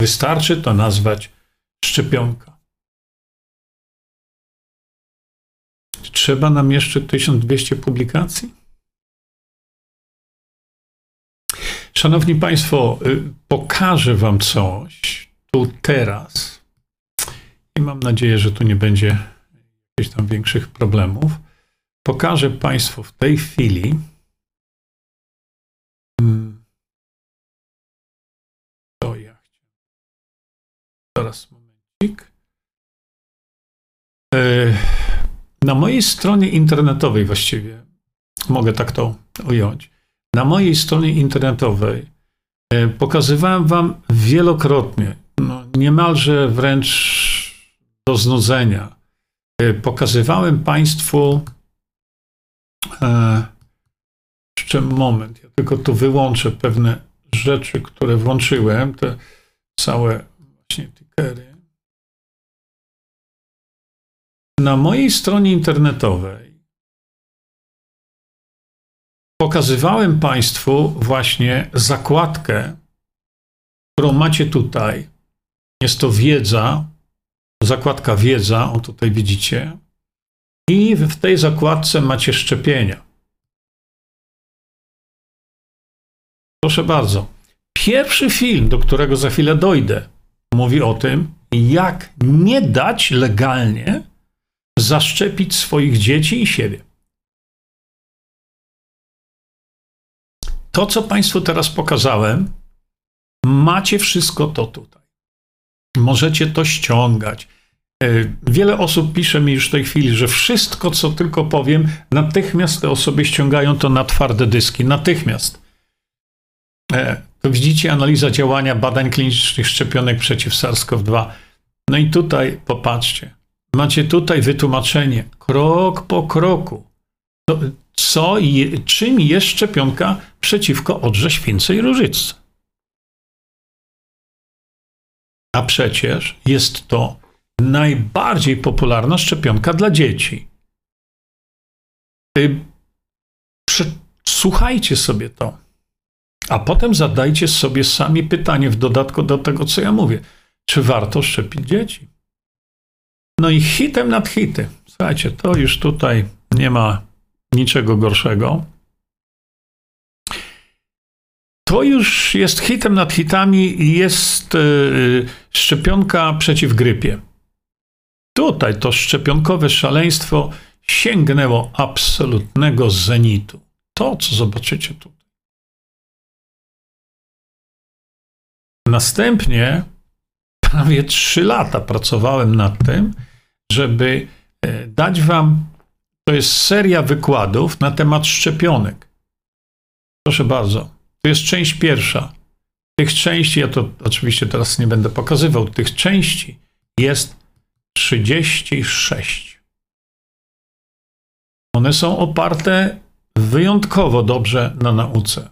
Wystarczy to nazwać szczepionka. Trzeba nam jeszcze 1200 publikacji? Szanowni Państwo, y, pokażę Wam coś tu teraz i mam nadzieję, że tu nie będzie jakichś tam większych problemów. Pokażę Państwu w tej chwili. Na mojej stronie internetowej właściwie, mogę tak to ująć, na mojej stronie internetowej e, pokazywałem Wam wielokrotnie, no, niemalże wręcz do znudzenia, e, pokazywałem Państwu e, jeszcze moment, ja tylko tu wyłączę pewne rzeczy, które włączyłem, te całe właśnie tickery. Na mojej stronie internetowej pokazywałem Państwu właśnie zakładkę, którą macie tutaj. Jest to wiedza, zakładka wiedza, o tutaj widzicie. I w tej zakładce macie szczepienia. Proszę bardzo. Pierwszy film, do którego za chwilę dojdę, mówi o tym, jak nie dać legalnie zaszczepić swoich dzieci i siebie. To, co Państwu teraz pokazałem, macie wszystko to tutaj. Możecie to ściągać. E, wiele osób pisze mi już w tej chwili, że wszystko, co tylko powiem, natychmiast te osoby ściągają to na twarde dyski. Natychmiast. E, widzicie analiza działania badań klinicznych szczepionek przeciw SARS-CoV-2. No i tutaj popatrzcie. Macie tutaj wytłumaczenie krok po kroku. Co je, czym jest szczepionka przeciwko odrze śwince i. A przecież jest to najbardziej popularna szczepionka dla dzieci. Y, słuchajcie sobie to, a potem zadajcie sobie sami pytanie w dodatku do tego, co ja mówię. Czy warto szczepić dzieci? No i hitem nad hity. Słuchajcie, to już tutaj nie ma niczego gorszego. To już jest hitem nad hitami, jest yy, szczepionka przeciw grypie. Tutaj to szczepionkowe szaleństwo sięgnęło absolutnego zenitu. To, co zobaczycie tutaj. Następnie prawie trzy lata pracowałem nad tym, żeby e, dać Wam to jest seria wykładów na temat szczepionek. Proszę bardzo, to jest część pierwsza. Tych części, ja to oczywiście teraz nie będę pokazywał, tych części jest 36. One są oparte wyjątkowo dobrze na nauce.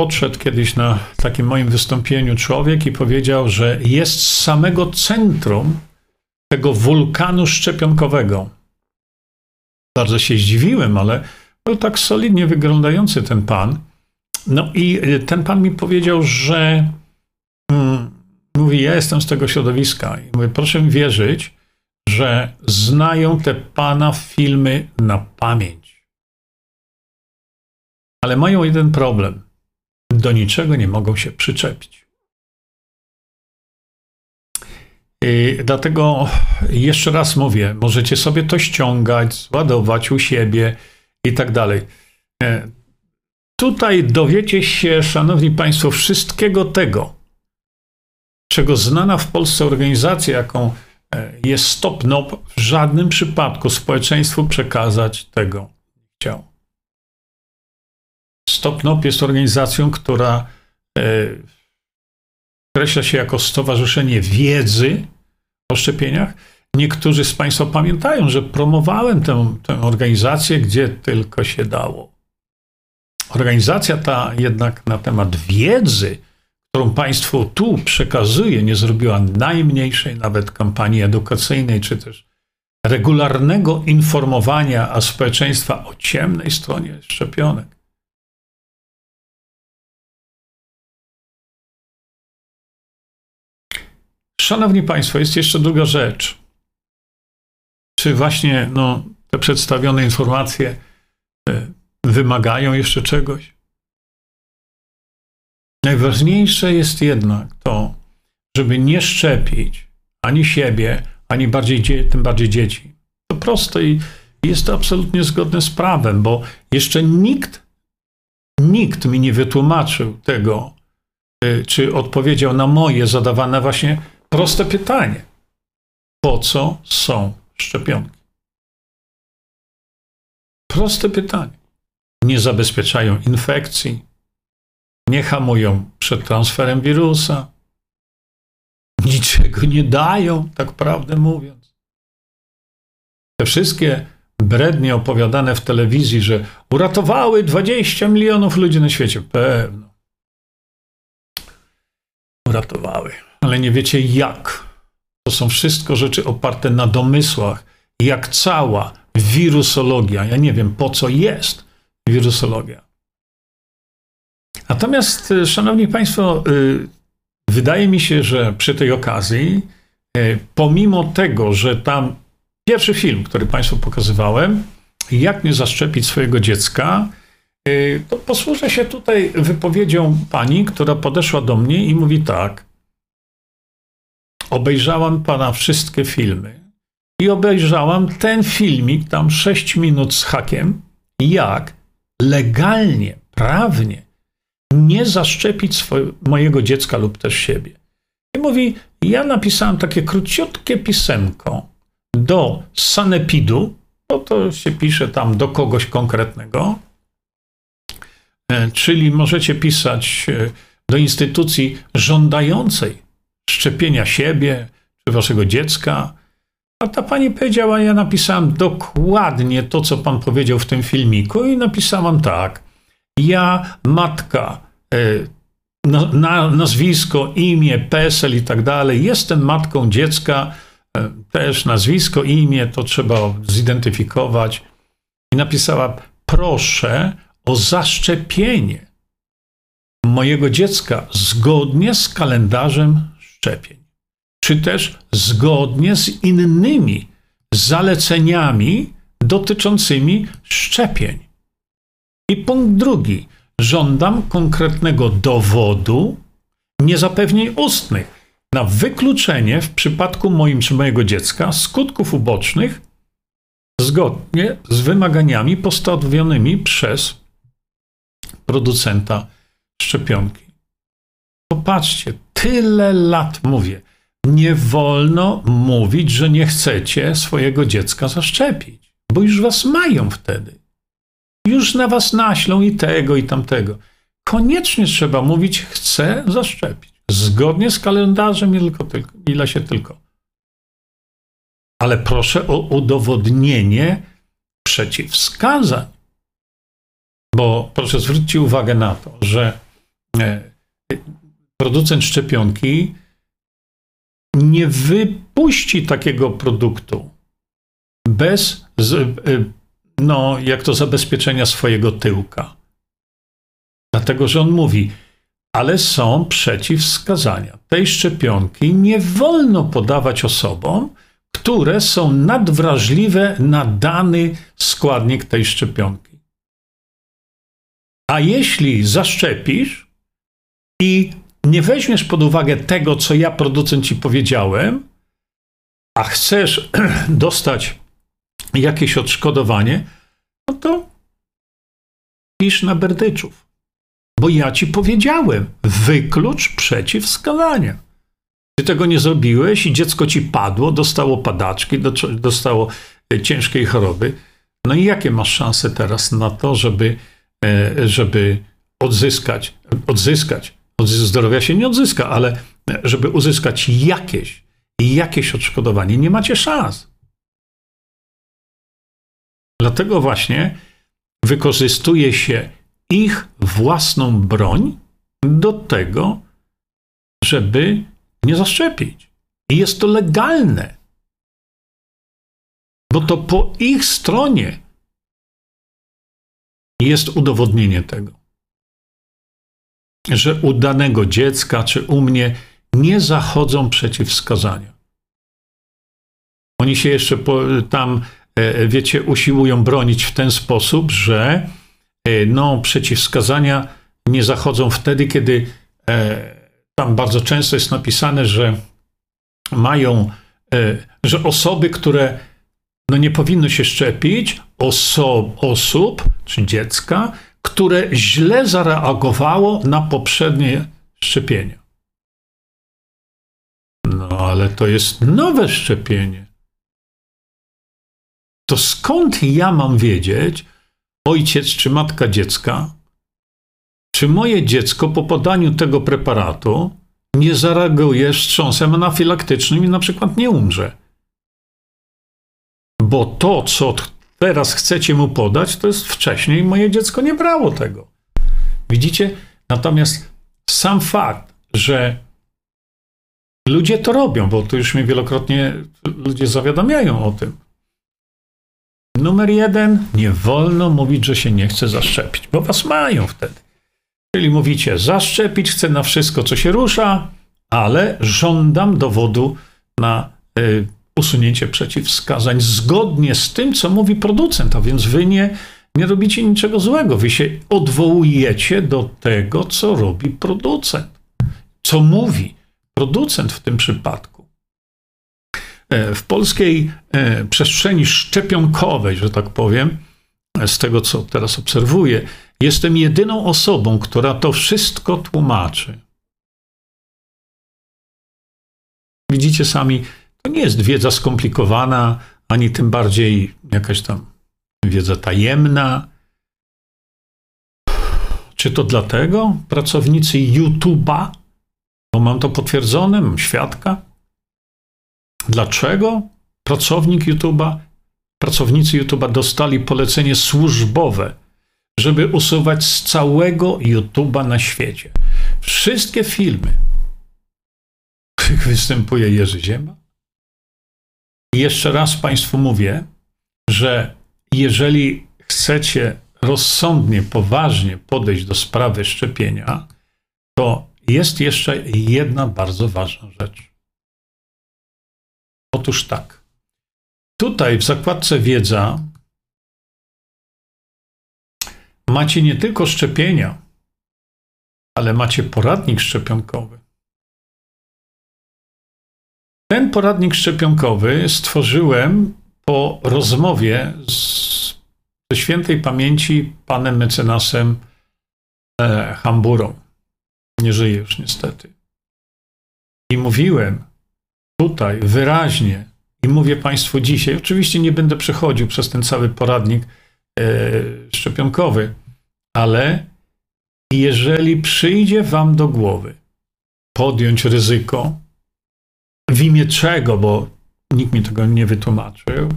Podszedł kiedyś na takim moim wystąpieniu człowiek i powiedział, że jest z samego centrum tego wulkanu szczepionkowego. Bardzo się zdziwiłem, ale był tak solidnie wyglądający ten pan. No i ten pan mi powiedział, że mm, mówi, ja jestem z tego środowiska i mówię, proszę wierzyć, że znają te pana filmy na pamięć. Ale mają jeden problem. Do niczego nie mogą się przyczepić. I dlatego jeszcze raz mówię, możecie sobie to ściągać, zładować u siebie i tak dalej. E, tutaj dowiecie się, szanowni państwo, wszystkiego tego, czego znana w Polsce organizacja, jaką e, jest Stop NOP, w żadnym przypadku społeczeństwu przekazać tego nie chciał. StopNOP jest organizacją, która e, określa się jako Stowarzyszenie Wiedzy o Szczepieniach. Niektórzy z Państwa pamiętają, że promowałem tę, tę organizację, gdzie tylko się dało. Organizacja ta jednak na temat wiedzy, którą Państwu tu przekazuje, nie zrobiła najmniejszej nawet kampanii edukacyjnej, czy też regularnego informowania społeczeństwa o ciemnej stronie szczepionek. Szanowni Państwo, jest jeszcze druga rzecz. Czy właśnie no, te przedstawione informacje e, wymagają jeszcze czegoś? Najważniejsze jest jednak to, żeby nie szczepić ani siebie, ani bardziej, tym bardziej dzieci. To proste i jest to absolutnie zgodne z prawem, bo jeszcze nikt, nikt mi nie wytłumaczył tego, y, czy odpowiedział na moje zadawane właśnie proste pytanie. Po co są szczepionki? Proste pytanie. Nie zabezpieczają infekcji, nie hamują przed transferem wirusa, niczego nie dają, tak prawdę mówiąc. Te wszystkie brednie opowiadane w telewizji, że uratowały 20 milionów ludzi na świecie. Pewno. Uratowały. Ale nie wiecie jak. To są wszystko rzeczy oparte na domysłach, jak cała wirusologia. Ja nie wiem, po co jest wirusologia. Natomiast, y, szanowni państwo, y, wydaje mi się, że przy tej okazji, y, pomimo tego, że tam pierwszy film, który państwu pokazywałem, jak nie zaszczepić swojego dziecka, to posłużę się tutaj wypowiedzią pani, która podeszła do mnie i mówi tak. Obejrzałam pana wszystkie filmy i obejrzałam ten filmik, tam 6 minut z hakiem, jak legalnie, prawnie nie zaszczepić swoje, mojego dziecka lub też siebie. I mówi, ja napisałem takie króciutkie pisemko do sanepidu, bo to się pisze tam do kogoś konkretnego, czyli możecie pisać e, do instytucji żądającej szczepienia siebie czy waszego dziecka. A ta pani powiedziała, ja napisałem dokładnie to, co pan powiedział w tym filmiku i napisałam tak – ja, matka, e, na, nazwisko, imię, PESEL i tak dalej, jestem matką dziecka, e, też nazwisko, imię, to trzeba zidentyfikować. I napisała: Proszę o zaszczepienie mojego dziecka zgodnie z kalendarzem szczepień, czy też zgodnie z innymi zaleceniami dotyczącymi szczepień. I punkt drugi. Żądam konkretnego dowodu, nie zapewnień ustnych, na wykluczenie w przypadku moim czy mojego dziecka skutków ubocznych zgodnie z wymaganiami postawionymi przez producenta szczepionki. Popatrzcie, tyle lat mówię. Nie wolno mówić, że nie chcecie swojego dziecka zaszczepić, bo już was mają wtedy już na was naślą i tego, i tamtego. Koniecznie trzeba mówić, chcę zaszczepić. Zgodnie z kalendarzem, tylko, tylko, ile się tylko. Ale proszę o udowodnienie przeciwwskazań. Bo proszę zwrócić uwagę na to, że e, producent szczepionki nie wypuści takiego produktu bez e, no, jak to zabezpieczenia swojego tyłka. Dlatego, że on mówi, ale są przeciwwskazania. Tej szczepionki nie wolno podawać osobom, które są nadwrażliwe na dany składnik tej szczepionki. A jeśli zaszczepisz i nie weźmiesz pod uwagę tego, co ja, producent, ci powiedziałem, a chcesz [clears throat] dostać jakieś odszkodowanie, no to pisz na berdyczów. Bo ja ci powiedziałem, wyklucz przeciwwskazania. Ty tego nie zrobiłeś i dziecko ci padło, dostało padaczki, dostało e, ciężkiej choroby. No i jakie masz szanse teraz na to, żeby, żeby odzyskać, odzyskać, zdrowia się nie odzyska, ale żeby uzyskać jakieś, jakieś odszkodowanie, nie macie szans. Dlatego właśnie wykorzystuje się ich własną broń do tego, żeby nie zaszczepić. I jest to legalne. Bo to po ich stronie jest udowodnienie tego, że u danego dziecka czy u mnie nie zachodzą przeciwwskazania. Oni się jeszcze tam, e, wiecie, usiłują bronić w ten sposób, że e, no, przeciwwskazania nie zachodzą wtedy, kiedy e, tam bardzo często jest napisane, że mają, że osoby, które no nie powinno się szczepić oso osób czy dziecka, które źle zareagowało na poprzednie szczepienie. No ale to jest nowe szczepienie. To skąd ja mam wiedzieć, ojciec czy matka dziecka, czy moje dziecko po podaniu tego preparatu nie zareaguje wstrząsem anafilaktycznym i na przykład nie umrze? Bo to, co teraz chcecie mu podać, to jest wcześniej moje dziecko nie brało tego. Widzicie? Natomiast sam fakt, że ludzie to robią, bo to już mnie wielokrotnie ludzie zawiadamiają o tym. Numer jeden, nie wolno mówić, że się nie chce zaszczepić, bo was mają wtedy. Czyli mówicie, zaszczepić chcę na wszystko, co się rusza, ale żądam dowodu na y, usunięcie przeciwwskazań zgodnie z tym, co mówi producent, a więc wy nie, nie robicie niczego złego. Wy się odwołujecie do tego, co robi producent, co mówi producent w tym przypadku. E, w polskiej e, przestrzeni szczepionkowej, że tak powiem, z tego co teraz obserwuję, jestem jedyną osobą, która to wszystko tłumaczy. Widzicie sami, to nie jest wiedza skomplikowana, ani tym bardziej jakaś tam wiedza tajemna. Czy to dlatego pracownicy YouTube'a, bo mam to potwierdzone, mam świadka? Dlaczego pracownik YouTube'a, pracownicy YouTube'a dostali polecenie służbowe, żeby usuwać z całego YouTube'a na świecie wszystkie filmy, w których występuje Jerzy Ziema, i jeszcze raz Państwu mówię, że jeżeli chcecie rozsądnie, poważnie podejść do sprawy szczepienia, to jest jeszcze jedna bardzo ważna rzecz. Otóż tak. Tutaj w zakładce wiedza macie nie tylko szczepienia, ale macie poradnik szczepionkowy. Ten poradnik szczepionkowy stworzyłem po rozmowie z, ze świętej pamięci panem mecenasem e, Hamburą. Nie żyje już niestety. I mówiłem tutaj wyraźnie, i mówię Państwu dzisiaj, oczywiście nie będę przechodził przez ten cały poradnik e, szczepionkowy, ale jeżeli przyjdzie Wam do głowy podjąć ryzyko, w imię czego, bo nikt mi tego nie wytłumaczył,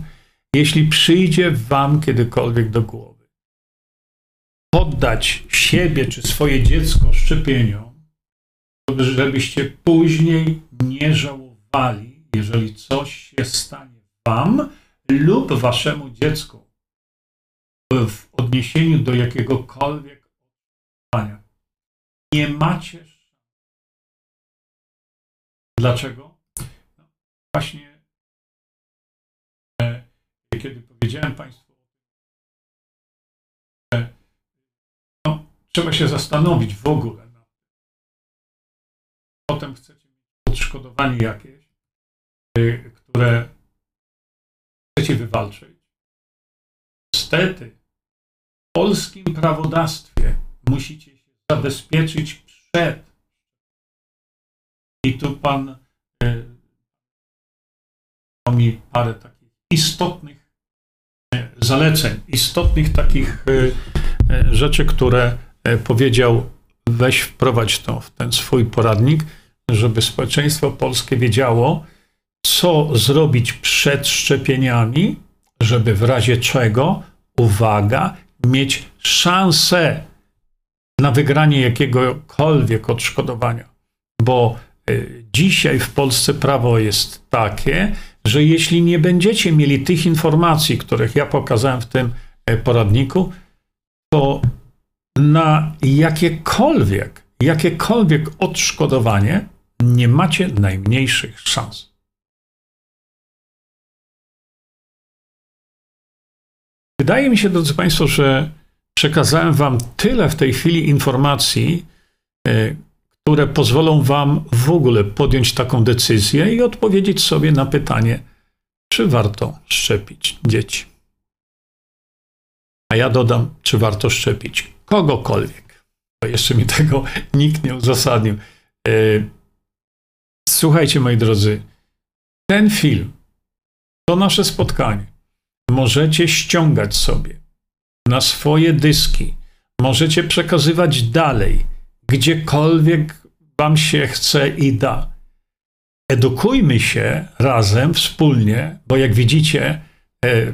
jeśli przyjdzie wam kiedykolwiek do głowy poddać siebie czy swoje dziecko szczepieniom, żebyście później nie żałowali, jeżeli coś się stanie wam lub waszemu dziecku w odniesieniu do jakiegokolwiek odczuwania. Nie macie Dlaczego? Właśnie, e, kiedy powiedziałem Państwu, że no, trzeba się zastanowić w ogóle. Potem chcecie mieć odszkodowanie jakieś, e, które chcecie wywalczyć. Niestety, w polskim prawodawstwie musicie się zabezpieczyć przed. I tu pan mi parę takich istotnych e, zaleceń, istotnych takich e, e, rzeczy, które powiedział: weź wprowadź to w ten swój poradnik, żeby społeczeństwo polskie wiedziało, co zrobić przed szczepieniami, żeby w razie czego, uwaga, mieć szansę na wygranie jakiegokolwiek odszkodowania. Bo dzisiaj w Polsce prawo jest takie, że jeśli nie będziecie mieli tych informacji, których ja pokazałem w tym e, poradniku, to na jakiekolwiek, jakiekolwiek odszkodowanie nie macie najmniejszych szans. Wydaje mi się, drodzy Państwo, że przekazałem Wam tyle w tej chwili informacji, e, które pozwolą Wam w ogóle podjąć taką decyzję i odpowiedzieć sobie na pytanie, czy warto szczepić dzieci. A ja dodam, czy warto szczepić kogokolwiek. Bo jeszcze mi tego [laughs] nikt nie uzasadnił. E, słuchajcie, moi drodzy, ten film, to nasze spotkanie, możecie ściągać sobie na swoje dyski, możecie przekazywać dalej, gdziekolwiek Wam się chce i da. Edukujmy się razem, wspólnie, bo jak widzicie, e,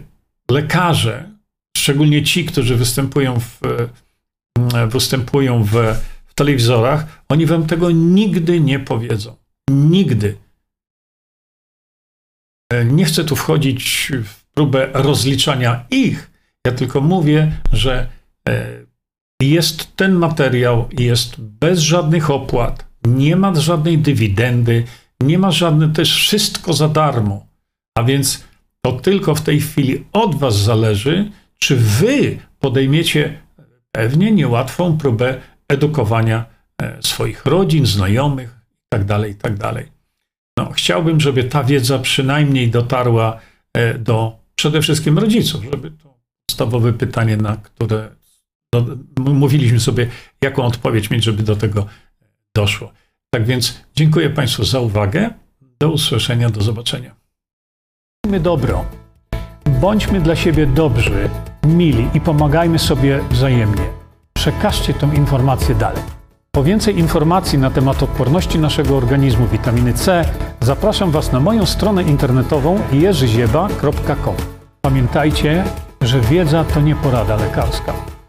lekarze, szczególnie ci, którzy występują w, e, występują w, w telewizorach, oni Wam tego nigdy nie powiedzą. Nigdy. E, nie chcę tu wchodzić w próbę rozliczania ich. Ja tylko mówię, że jest ten materiał, jest bez żadnych opłat, nie ma żadnej dywidendy, nie ma to jest wszystko za darmo. A więc to tylko w tej chwili od Was zależy, czy Wy podejmiecie pewnie niełatwą próbę edukowania e, swoich rodzin, znajomych itd. Tak itd. Tak no, chciałbym, żeby ta wiedza przynajmniej dotarła do przede wszystkim rodziców, żeby to podstawowe pytanie, na które no, mówiliśmy sobie, jaką odpowiedź mieć, żeby do tego doszło. Tak więc dziękuję Państwu za uwagę. Do usłyszenia, do zobaczenia. Bądźmy dobro. Bądźmy dla siebie dobrzy, mili i pomagajmy sobie wzajemnie. Przekażcie tę informację dalej. Po więcej informacji na temat odporności naszego organizmu witaminy C zapraszam Was na moją stronę internetową jerzyzieba.com. Pamiętajcie, że wiedza to nie porada lekarska.